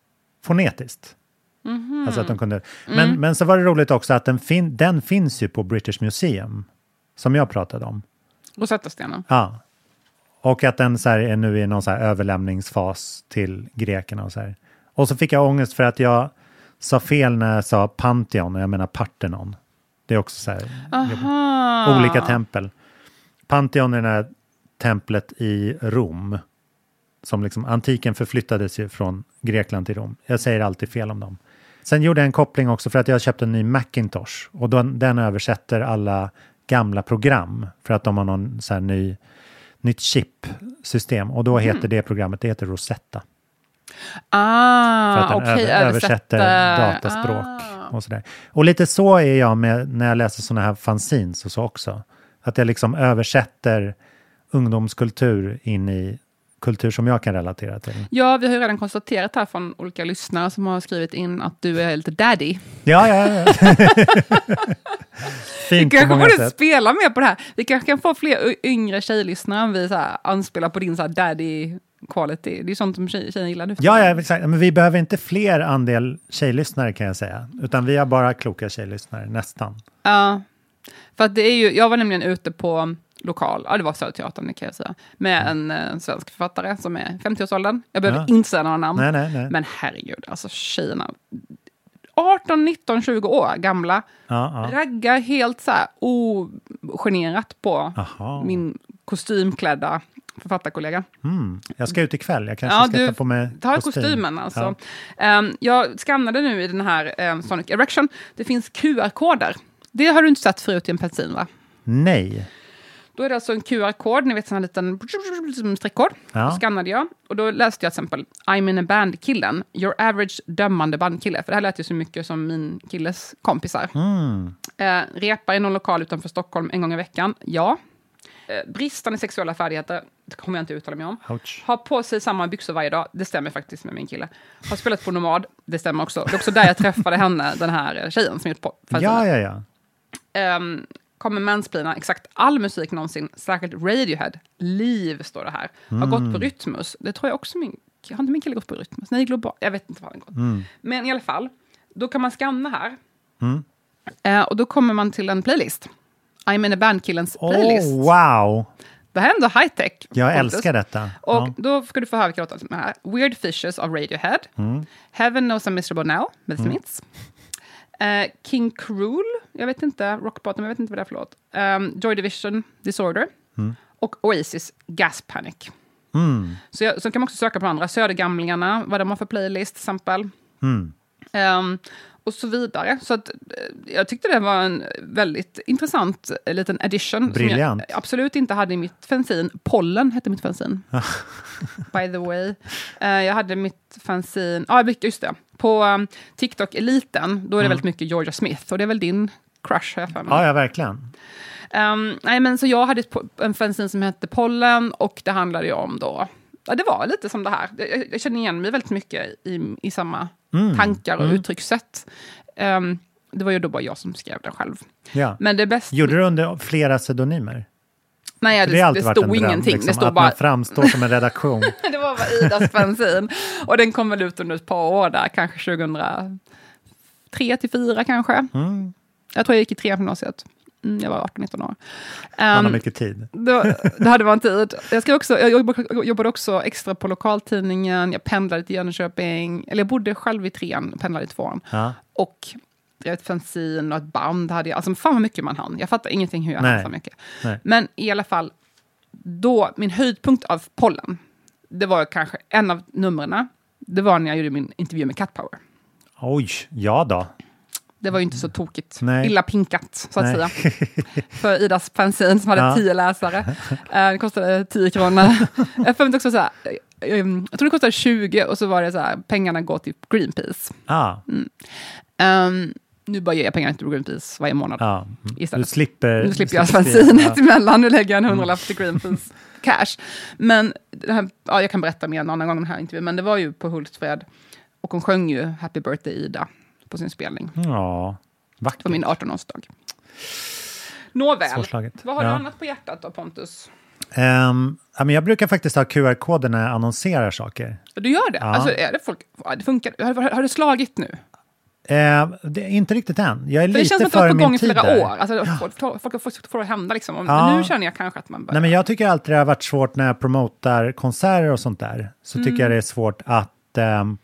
fonetiskt. Mhm. Alltså att de kunde. Men, Mm. men så var det roligt också att den, fin, den finns ju på British Museum, som jag pratade om. Rosetta-stenen. Ja. Och att den så här är nu i någon så överlämningsfas till grekerna och så här. Och så fick jag ångest för att jag sa fel när jag sa Pantheon och jag menar Parthenon. Det är också så här Aha. olika tempel. Pantheon är det här templet i Rom. Som liksom, antiken förflyttades ju från Grekland till Rom. Jag säger alltid fel om dem. Sen gjorde jag en koppling också för att jag köpte en ny Macintosh. Och då, den översätter alla gamla program för att de har någon så här ny, nytt chip-system. Och då heter Mm. det programmet, det heter Rosetta. För Ah, att den över, översätter dataspråk Ah. och sådär. Och lite så är jag med när jag läser sådana här fanzines och så också. Att jag liksom översätter ungdomskultur in i kultur som jag kan relatera till. Ja, vi har ju redan konstaterat här från olika lyssnare som har skrivit in att du är lite daddy. Ja, ja, ja. Vi Fint på kanske borde sätt. spela mer på det här. Vi kanske kan få fler yngre tjejlyssnare om vi så anspelar på din så här daddy quality. Det är sånt som tjej, tjejer gillar nu. Ja, ja, exakt. Men vi behöver inte fler andel tjejlyssnare kan jag säga. Utan vi har bara kloka tjejlyssnare, nästan. Ja, för att det är ju, jag var nämligen ute på lokal, ja det var Söderteatern det kan jag säga, med en eh, svensk författare som är 50-årsåldern. Jag behöver Ja. inte säga några namn. Nej, nej, nej. Men herregud, alltså tjejerna, 18, 19, 20 år gamla, Ja, ja. raggar helt så här ogenerat på Aha. min kostymklädda författarkollega. Mm. Jag ska ut ikväll, jag kanske Ja, ska du, ta på mig Ta kostym. kostymen alltså. Ja. Ehm, jag skannade nu i den här um, Sonic Erection. Det finns QR-koder. Det har du inte sett förut i en pensin va? Nej. Då är det alltså en QR-kod, ni vet sån här liten streckkod. Ja. Då skannade jag och då läste jag till exempel I'm in a band-killen, your average dömande bandkille. För det här lät ju så mycket som min killes kompisar. Mm. Eh, repar i någon lokal utanför Stockholm en gång i veckan, ja. Eh, bristande sexuella färdigheter, det kommer jag inte uttala mig om. Ouch. Har på sig samma byxor varje dag, det stämmer faktiskt med min kille. Har spelat på Nomad, det stämmer också. Det är också där jag träffade henne, den här tjejen som gjort på Ja, ja, ja. um, kommer mansplina exakt all musik någonsin, särskilt Radiohead. Liv står det här. Har Mm. gått på Rytmus. Det tror jag också min... Har inte min kille gått på Rytmus? Nej, global. Jag vet inte vad han gått. Mm. Men i alla fall, då kan man scanna här. Mm. Eh, och då kommer man till en playlist. I'm in a band-killens playlist. Oh, wow! Det här är ändå high-tech. Jag Pontus. älskar detta. Och Ja. då ska du få höra vilka låtar som är här. Weird Fishes av Radiohead. Mm. Heaven Knows I'm Miserable Now med Mm. Smiths. Eh, King Cruel, jag vet inte, Rock Bottom, jag vet inte vad det är för låt. Um, Joy Division, Disorder. Mm. Och Oasis, Gas Panic. Mm. Så, jag, så kan man också söka på andra, Södergamlingarna, vad de har för playlist till exempel. Mm. Ehm, och så vidare. Så att, eh, jag tyckte det var en väldigt intressant eh, liten addition. Briljant. Som jag absolut inte hade i mitt fanzine. Pollen hette mitt fanzine. By the way. Eh, jag hade mitt fanzine, ja ah, just det. På um, TikTok-eliten, då är det Mm. väldigt mycket Georgia Smith. Och det är väl din crush, jag för mig. Ja, ja, verkligen. Ehm, nej, men så jag hade en fanzine som hette Pollen och det handlade ju om då, ja, det var lite som det här. Jag, jag känner igen mig väldigt mycket i, i samma Mm, tankar och mm. uttryckssätt. Ehm, det var ju då bara jag som skrev den själv. Ja. Men det bästa... Gjorde du under flera pseudonymer? Nej, det, det, varit stod dröm, ingenting. liksom, det stod att bara... man framstår som en redaktion. det var bara Idas fanzine. Och den kom väl ut under ett par år där, kanske 2003 till 4 kanske. Mm. Jag tror jag gick i trean på gymnasiet. Mm, jag var 18-19 år. Man har Ehm, mycket tid. Då, det hade man tid. Jag, också, jag jobbade, jobbade också extra på lokaltidningen, jag pendlade till Jönköping, eller jag bodde själv i trean, pendlade i tvåan. Ja. Och jag vet, fanzine och ett band hade jag. Alltså fan vad mycket man hann. Jag fattar ingenting hur jag Nej. hann så mycket. Nej. Men i alla fall, då, min höjdpunkt av pollen, det var kanske en av numren. Det var när jag gjorde min intervju med Cat Power. Oj, ja då. Det var ju inte så tokigt. Nej. Illa pinkat, så att Nej. säga. För Idas fanzine som hade Ja. tio läsare. Eh, Det kostade 10 kronor. Jag också så här, eh, eh, jag tror det kostade 20 och så var det så här, pengarna går till Greenpeace. Ah, Mm. Ehm, nu bara ger jag pengarna till Greenpeace varje månad. ja. Istället. Du slipper... Nu slipper jag skriva. fanzinet emellan, nu lägger jag en hundralapp till Greenpeace cash. Men här, ja, jag kan berätta mer en annan gång om den här intervjun, men det var ju på Hultsfred. Och hon sjöng ju Happy birthday Ida på sin spelning. Ja, vackert. På min 18-årsdag. Nåväl, vad har Ja. du annat på hjärtat då Pontus? Ja, men jag brukar faktiskt ha QR-koder när jag annonserar saker. Du gör det? Ja. Alltså, är det folk, ja, det funkar. Har, har, det slagit nu? Eh, det är inte riktigt än. Jag är För det lite känns som att det har före varit på gång min i tid flera där. år. Alltså, folk, folk, folk, folk får det hända liksom. Och Ja. Nu känner jag kanske att man börjar... Nej, men jag tycker alltid det har varit svårt när jag promotar konserter och sånt där. Så Mm. tycker jag det är svårt att, ehm,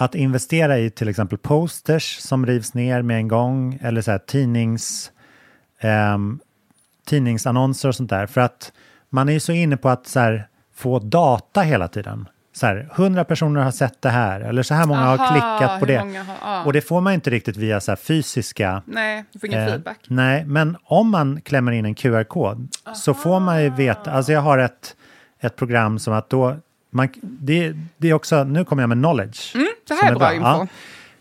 att investera i till exempel posters som rivs ner med en gång. Eller så här, tidnings, ehm, tidningsannonser och sånt där. För att man är ju så inne på att så här, få data hela tiden. Så här, 100 personer har sett det här, eller så här många Aha, har klickat på det. har- ja. Och det får man inte riktigt via så fysiska... Nej, du får ingen eh, feedback. Nej, men om man klämmer in en QR-kod så får man ju veta, alltså jag har ett, ett program som att då, man, det, det är också, nu kommer jag med knowledge. Mm, det här är bra info. Ja.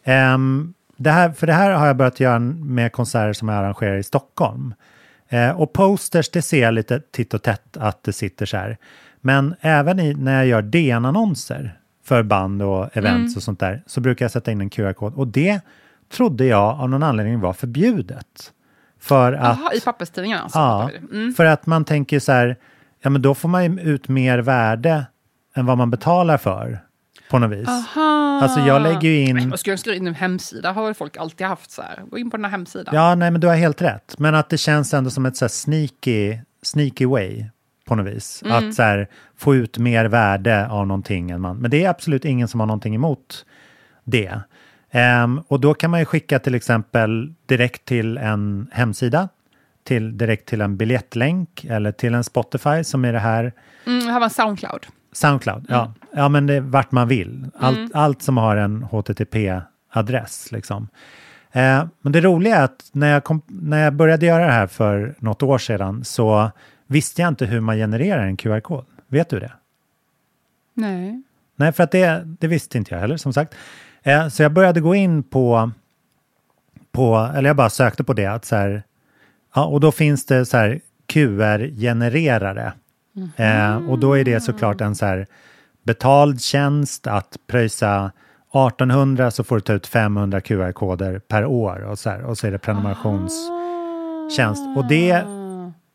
Ehm, det här, för det här har jag börjat göra med konserter som jag arrangerar i Stockholm. Eh, och posters, det ser jag lite titt och tätt att det sitter så här. Men även i, när jag gör DN-annonser för band och events Mm. och sånt där så brukar jag sätta in en QR-kod. Och det trodde jag av någon anledning var förbjudet. För att... Jaha, i papperstidningarna alltså? Ja. Mm. för att man tänker så här, ja men då får man ju ut mer värde än vad man betalar för på något vis. Aha. Alltså jag lägger ju in... Men vad ska jag skriva in en hemsida? Har väl folk alltid haft så här? Gå in på den här hemsidan. Ja, nej men du har helt rätt. Men att det känns ändå som ett så här sneaky, sneaky way på något vis. Mm. Att så här, få ut mer värde av någonting än man... Men det är absolut ingen som har någonting emot det. Ehm, och då kan man ju skicka till exempel direkt till en hemsida, till, direkt till en biljettlänk eller till en Spotify som är det här Mm, här var Soundcloud. Soundcloud, ja. Ja, men det är vart man vill. Allt, Mm. allt som har en HTTP-adress. Liksom. Eh, men det roliga är att när jag, kom, när jag började göra det här för något år sedan så visste jag inte hur man genererar en QR-kod. Vet du det? Nej. Nej, för att det, det visste inte jag heller, som sagt. Eh, så jag började gå in på, på, eller jag bara sökte på det, att så här, ja, och då finns det så här QR-genererare. Eh, och då är det såklart en så här betald tjänst att pröjsa 1800 så får du ta ut 500 QR-koder per år och så, här, och så är det prenumerationstjänst. Och det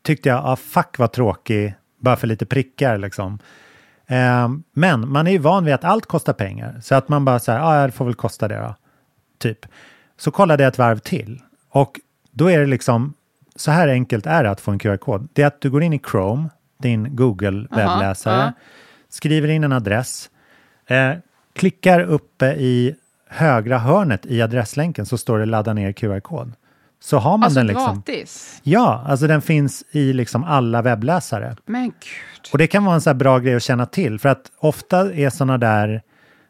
tyckte jag, ah, fuck vad tråkig, bara för lite prickar liksom. Eh, men man är ju van vid att allt kostar pengar, så att man bara så här, ja, ah, det får väl kosta det då, typ. Så kollade jag ett varv till och då är det liksom, så här enkelt är det att få en QR-kod. Det är att du går in i Chrome, din Google-webbläsare, Aha, ja. Skriver in en adress, eh, klickar uppe i högra hörnet i adresslänken så står det ladda ner QR-kod. Så har man Alltså den liksom. gratis? Ja, alltså den finns i liksom alla webbläsare. Men gud. Och det kan vara en så bra grej att känna till för att ofta är sådana där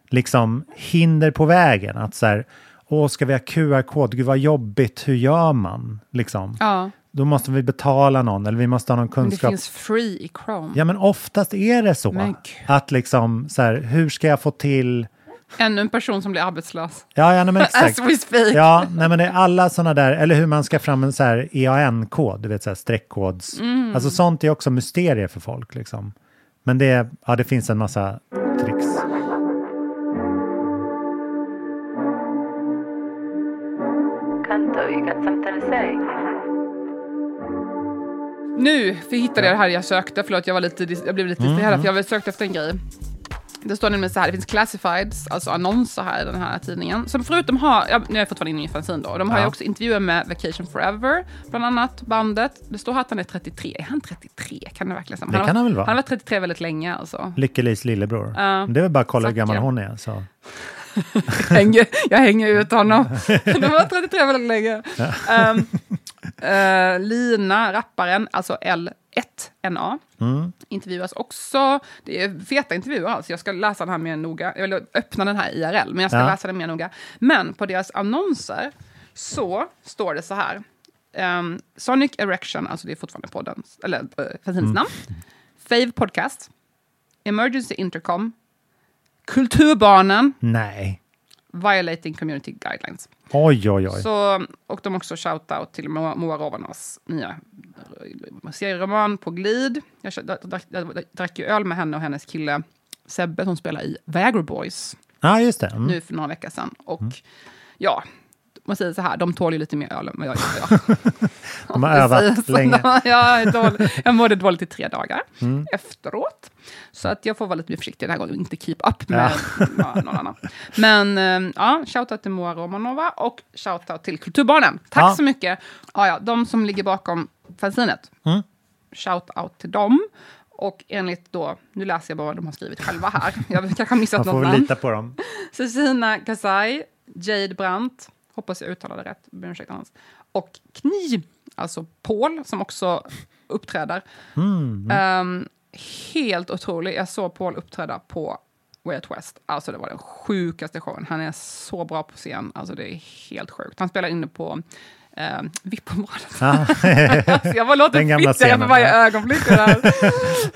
liksom hinder på vägen. Att så här, åh, ska vi ha QR-kod? Gud vad jobbigt, hur gör man? Liksom. Ja, Då måste vi betala någon eller vi måste ha någon men det kunskap. finns free i Chrome. Ja, men oftast är det så. Att liksom så här, hur ska jag få till... Ännu en person som blir arbetslös. Ja, ja nej, men exakt. As we speak. Ja, nej, men det är alla sådana där, eller hur man ska fram en så här EAN-kod, du vet så här streckkods. Mm. Alltså sånt är också mysterier för folk liksom. Men det, ja, det finns en massa tricks. Kanto, you got something to say? Nu för hittade jag det här jag sökte. Förlåt, jag, var lite, jag blev lite distraherad mm. för jag sökte efter en grej. Det står nämligen så här, det finns classifieds, alltså annonser här i den här tidningen. Som förutom har, ja, nu är jag fortfarande inne i fanzine då, de har ju Ja. också intervjuer med Vacation Forever, bland annat bandet. Det står här att han är 33. Är han 33? Kan det verkligen stämma? Det kan han väl vara. Han har varit 33 väldigt länge alltså. Lykke-Lis lillebror. Ja, det är väl bara att kolla hur gammal hon är. Så. hänger, jag hänger ut honom. De var 33 väldigt länge. Ehm, eh, Lina, rapparen, alltså L1NA, Mm. intervjuas också. Det är feta intervjuer alltså. Jag ska läsa den här mer noga. Jag vill öppna den här IRL, men jag ska Ja. läsa den mer noga. Men på deras annonser så står det så här. Ehm, Sonic Erection, alltså det är fortfarande poddens, eller uh, fanzinens Mm. namn. Fave Podcast. Emergency Intercom. Kulturbarnen. Nej. Violating Community Guidelines. Oj, oj, oj. Så, och de också shout-out till Moa, Moa Rovanas nya eh, serieroman På glid. Jag, kö- drack, jag drack ju öl med henne och hennes kille Sebbe som spelar i Viagra Boys Ja, just det. Mm. nu för några veckor sedan. Och ja, man säger så här, de tål ju lite mer öl än vad jag gör. De har övat länge. jag, dålig. jag mådde dåligt i tre dagar Mm. efteråt. Så att jag får vara lite mer försiktig den här gången och inte keep up med ja, någon annan. Men eh, ja, shoutout till Moa Romanova och shoutout till Kulturbarnen. Tack Ja. så mycket. Ja, ja, de som ligger bakom fanzinet. Mm. Shoutout till dem. Och enligt då, nu läser jag bara vad de har skrivit själva här. Jag kanske har missat Man får något namn. lita på dem. Cecina Kasai, Jade Brandt, hoppas jag uttalade rätt, ber om ursäkt annars. Och Kni, alltså Paul, som också uppträder. Mm. Ehm, helt otrolig. Jag såg Paul uppträda på Way Out West. Alltså det var den sjukaste showen. Han är så bra på scen. Alltså det är helt sjukt. Han spelar inne på eh, VIP-området. Ah. jag bara låter fittigare för varje ögonblick.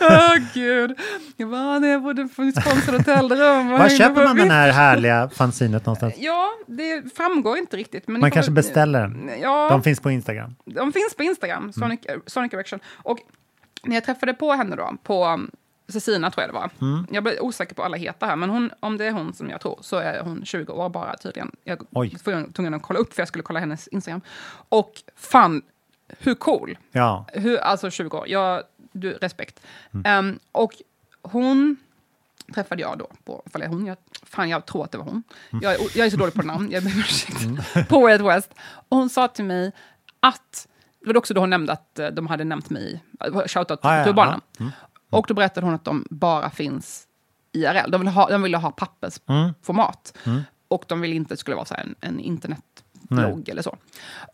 Åh gud. Jag bara, han är både på sponsrade hotellrum. och Var inne köper man den här härliga fanzinet någonstans? Ja, det framgår inte riktigt. Men Man kanske beställer den? Ja. De finns på Instagram. De finns på Instagram, Sonic, Sonic Erection. Och när jag träffade på henne då, på Cecina tror jag det var. Mm. Jag blir osäker på alla heter här, men hon, om det är hon som jag tror så är hon 20 år bara tydligen. Jag Oj. var tvungen att kolla upp för jag skulle kolla hennes Instagram. Och fan, hur cool! Ja. Hur, alltså 20 år, jag, du, respekt. Mm. Ehm, och hon träffade jag då på, ifall hon, jag, fan jag tror att det var hon. Mm. Jag, är, jag är så dålig på namn, jag ber om ursäkt. På Way Out West. Och hon sa till mig att, det var också då hon nämnde att eh, de hade nämnt mig, shoutout Ah, ja, till barnen. ja. Mm. Och då berättade hon att de bara finns IRL. De ville ha, de ville ha pappersformat. Mm. Och de ville inte att det skulle vara så här en, en internetblogg eller så.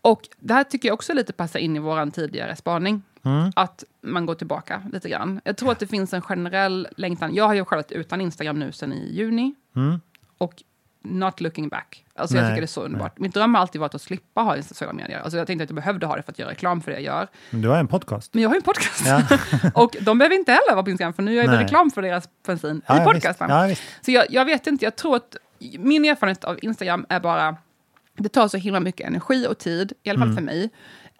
Och det här tycker jag också lite passar in i vår tidigare spaning. Mm. Att man går tillbaka lite grann. Jag tror att det finns en generell längtan. Jag har ju själv utan Instagram nu sedan i juni. Mm. Och not looking back. Alltså jag Nej, tycker det är så underbart. Min dröm har alltid varit att slippa ha sociala medier. Alltså jag tänkte att jag behövde ha det för att göra reklam för det jag gör. Men Du har en podcast. Men jag har en podcast. Ja. och de behöver inte heller vara på Instagram, för nu gör jag Nej. reklam för deras bensin Ja, i podcasten. Ja. Så jag, jag vet inte, jag tror att min erfarenhet av Instagram är bara, det tar så himla mycket energi och tid, i alla fall Mm. för mig,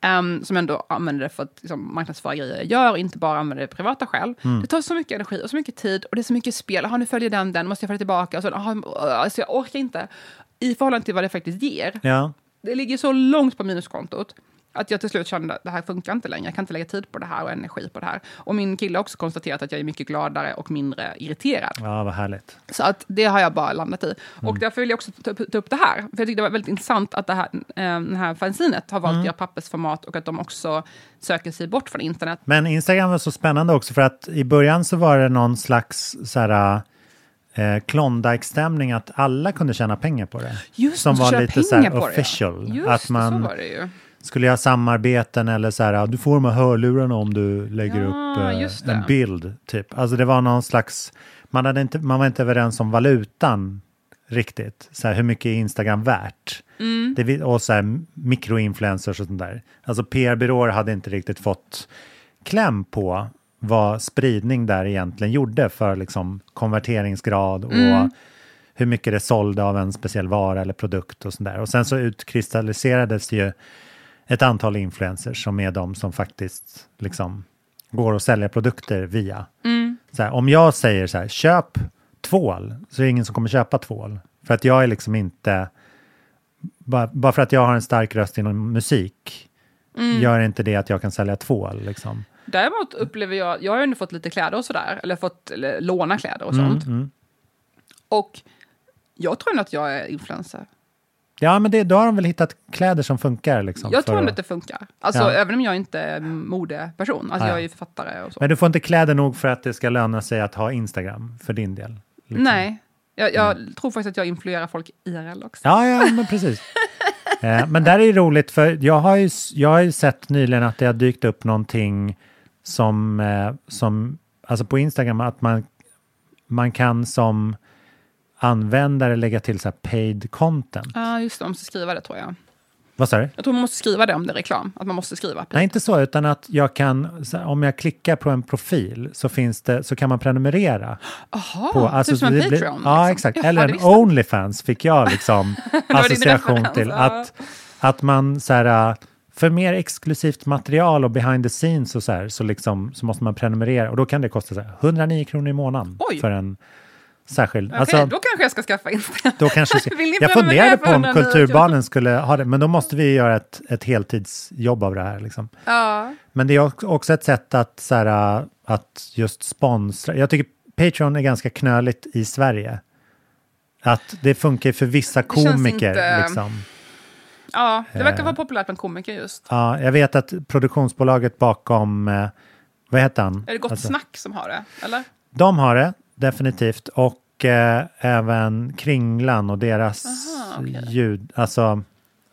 ehm, som ändå använder det för att liksom, marknadsföra grejer jag gör och inte bara använder det privata själv. Mm. Det tar så mycket energi och så mycket tid och det är så mycket spel. Aha, nu följer den, den måste jag följa tillbaka. Och så, aha, alltså jag orkar inte. I förhållande till vad det faktiskt ger. Ja. Det ligger så långt på minuskontot att jag till slut kände att det här funkar inte längre. Jag kan inte lägga tid på det här och energi på det här. Och min kille har också konstaterat att jag är mycket gladare och mindre irriterad. ja, vad härligt. Så att det har jag bara landat i. Mm. Och därför vill jag också ta upp, ta upp det här. För jag tyckte det var väldigt intressant att det här, eh, här fanzinet har valt Mm. att göra pappersformat och att de också söker sig bort från internet. Men Instagram var så spännande också för att i början så var det någon slags så här, eh, Klondike-stämning att alla kunde tjäna pengar på det. Just som var lite så här på det, ja. official. Just att det, så man var det ju. Skulle göra samarbeten eller så här, du får de här hörlurarna om du lägger Ja, upp eh, en bild. Typ. Alltså det var någon slags, man, hade inte, man var inte överens om valutan riktigt. Så här, hur mycket är Instagram värt? Mm. Det, och så här, mikroinfluencers och sånt där. Alltså PR-byråer hade inte riktigt fått kläm på vad spridning där egentligen gjorde för liksom konverteringsgrad och Mm. hur mycket det sålde av en speciell vara eller produkt och sånt där. Och sen så utkristalliserades det ju ett antal influencers som är de som faktiskt liksom går och säljer produkter via. Mm. Så här, om jag säger så här, köp tvål, så är det ingen som kommer köpa tvål. För att jag är liksom inte, bara, bara för att jag har en stark röst inom musik, Mm. gör inte det att jag kan sälja tvål. Liksom. Däremot upplever jag, jag har ju ändå fått lite kläder och sådär, eller fått eller, låna kläder och Mm, sånt. mm. Och jag tror ändå att jag är influencer. Ja, men det, då har de väl hittat kläder som funkar. Liksom, jag tror ändå att- det funkar. Alltså Ja. även om jag inte är modeperson. Alltså Ja. jag är ju författare och så. Men du får inte kläder nog för att det ska löna sig att ha Instagram för din del. liksom. Nej, jag, jag tror faktiskt att jag influerar folk IRL också. Ja, ja, men precis. eh, men där är det roligt, för jag har, ju, jag har ju sett nyligen att det har dykt upp någonting som, eh, som alltså på Instagram, att man, man kan som användare lägga till så här paid content. Ja, just det. Man måste skriva det tror jag. Vad sa du? Jag tror man måste skriva det om det är reklam. Att man måste skriva. Nej, inte så, utan att jag kan, om jag klickar på en profil så, finns det, så kan man prenumerera. Jaha, på, typ som en det blir- Patreon. Ja, liksom. exakt. Jaha, Eller en. Onlyfans fick jag liksom association till. Att, att man så här, äh, för mer exklusivt material och behind the scenes och så här, så, liksom, så måste man prenumerera. Och då kan det kosta så här, 109 kronor i månaden Oj. för en särskild. Okej, Alltså, då kanske jag ska skaffa Instagram. då kanske, jag prenumerera funderade på om 109 Kulturbarnen skulle ha det, men då måste vi göra ett, ett heltidsjobb av det här. Liksom. Ja. Men det är också- ett sätt att, så här, att just sponsra. Jag tycker Patreon är ganska knöligt i Sverige. Att det funkar för vissa komiker. inte- Liksom. ja, det verkar Eh. vara populärt med komiker just. Ja, jag vet att produktionsbolaget bakom, eh, vad heter han? Är det Gott Alltså, Snack som har det? Eller? De har det, definitivt. Och eh, även Kringlan och deras Aha, okej. ljud, alltså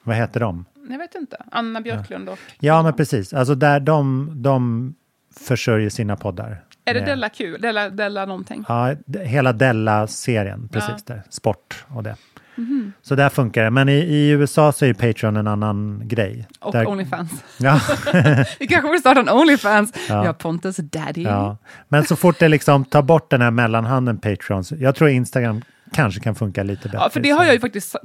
vad heter de? Jag vet inte. Anna Björklund och... Ja, men precis. Alltså där de, de försörjer sina poddar. Är det med- Della Q? Della, Della någonting? Ja, hela Della-serien, precis Ja. där. Sport och det. Mhm. Så där funkar det. Men i, i USA så är Patreon en annan grej. Och där, Onlyfans. Ja. Vi kanske borde starta en Onlyfans. Ja. Ja. Pontus daddy. ja. Men så fort det liksom tar bort den här mellanhanden Patreon, jag tror Instagram kanske kan funka lite bättre. Ja, för det har jag ju faktiskt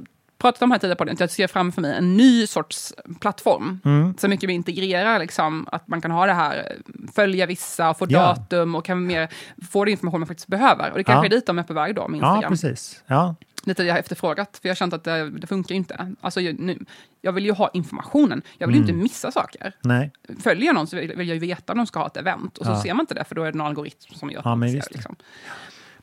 pratat om här tidigare på den, att jag ser framför mig en ny sorts plattform. Mm. Så mycket vi integrerar, liksom, att man kan ha det här, följa vissa, få Ja. datum och kan mer få den information man faktiskt behöver. Och det kanske Ja. är dit de är på väg då med Ja, Instagram. precis. Ja. Lite det jag efterfrågat, för jag har känt att det, det funkar inte. Alltså, jag, nu, jag vill ju ha informationen, jag vill ju Mm. inte missa saker. Nej. Följer jag någon så vill, vill jag ju veta om de ska ha ett event, och så Ja. ser man inte det, för då är det någon algoritm som gör att Ja, man ser. Liksom.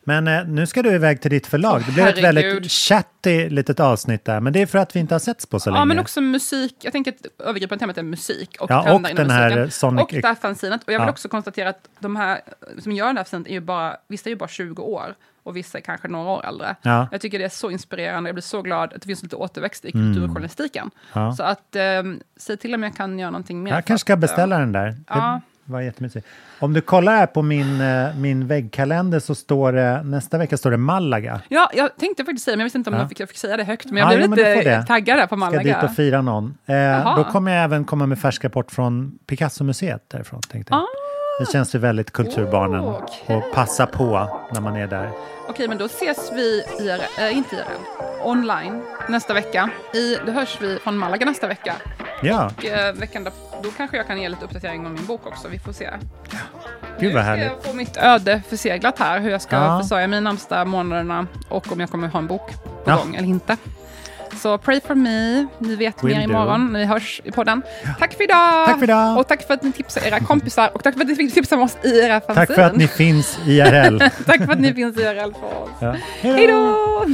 Men eh, nu ska du iväg till ditt förlag. Åh, det blev ett herregud. väldigt chatty litet avsnitt där. Men det är för att vi inte har setts på så länge. Ja, men också musik. Jag tänker att övergripande temat är musik och Ja, och den här. Sonic- Och det här fanzinet. Och jag vill Ja. också konstatera att de här som gör det här fanzinet är ju bara, vissa är ju bara 20 år och vissa är kanske några år äldre. Ja. Jag tycker det är så inspirerande. Jag blir så glad att det finns lite återväxt i Mm. kulturjournalistiken. Ja. Så att, eh, säg till om jag kan göra någonting mer. Jag kanske ska att, eh, beställa den där. Ja. Det var jättemysigt. Om du kollar här på min, eh, min väggkalender så står det, nästa vecka står det Malaga. Ja, jag tänkte faktiskt säga, men jag visste inte om Ja. jag fick, jag fick säga det högt. Men Ja, jag blev får lite taggad där på Ska Malaga. dit och fira någon. Eh, då kommer jag även komma med färsk rapport från Picasso-museet därifrån. Tänkte jag. Ah. Det känns ju väldigt kulturbarnen Oh, okej. och passa på när man är där. Okej, men då ses vi IRL, äh, inte IRL, online nästa vecka. I, då hörs vi från Malaga nästa vecka. Ja, Och eh, veckan där, då kanske jag kan ge lite uppdatering om min bok också. Vi får se. gud vad Nu ska härligt. jag få mitt öde förseglat här, hur jag ska Ja. försörja mig närmsta månaderna och om jag kommer ha en bok på Ja. gång eller inte. Så pray for me. Ni vet Will mer do. imorgon när vi hörs i podden. Tack för idag! Tack för idag! Och tack för att ni tipsar era kompisar och tack för att ni fick tipsa om oss i era fanzine. Tack för att ni finns IRL. tack för att ni finns IRL för oss. Ja. Hej då!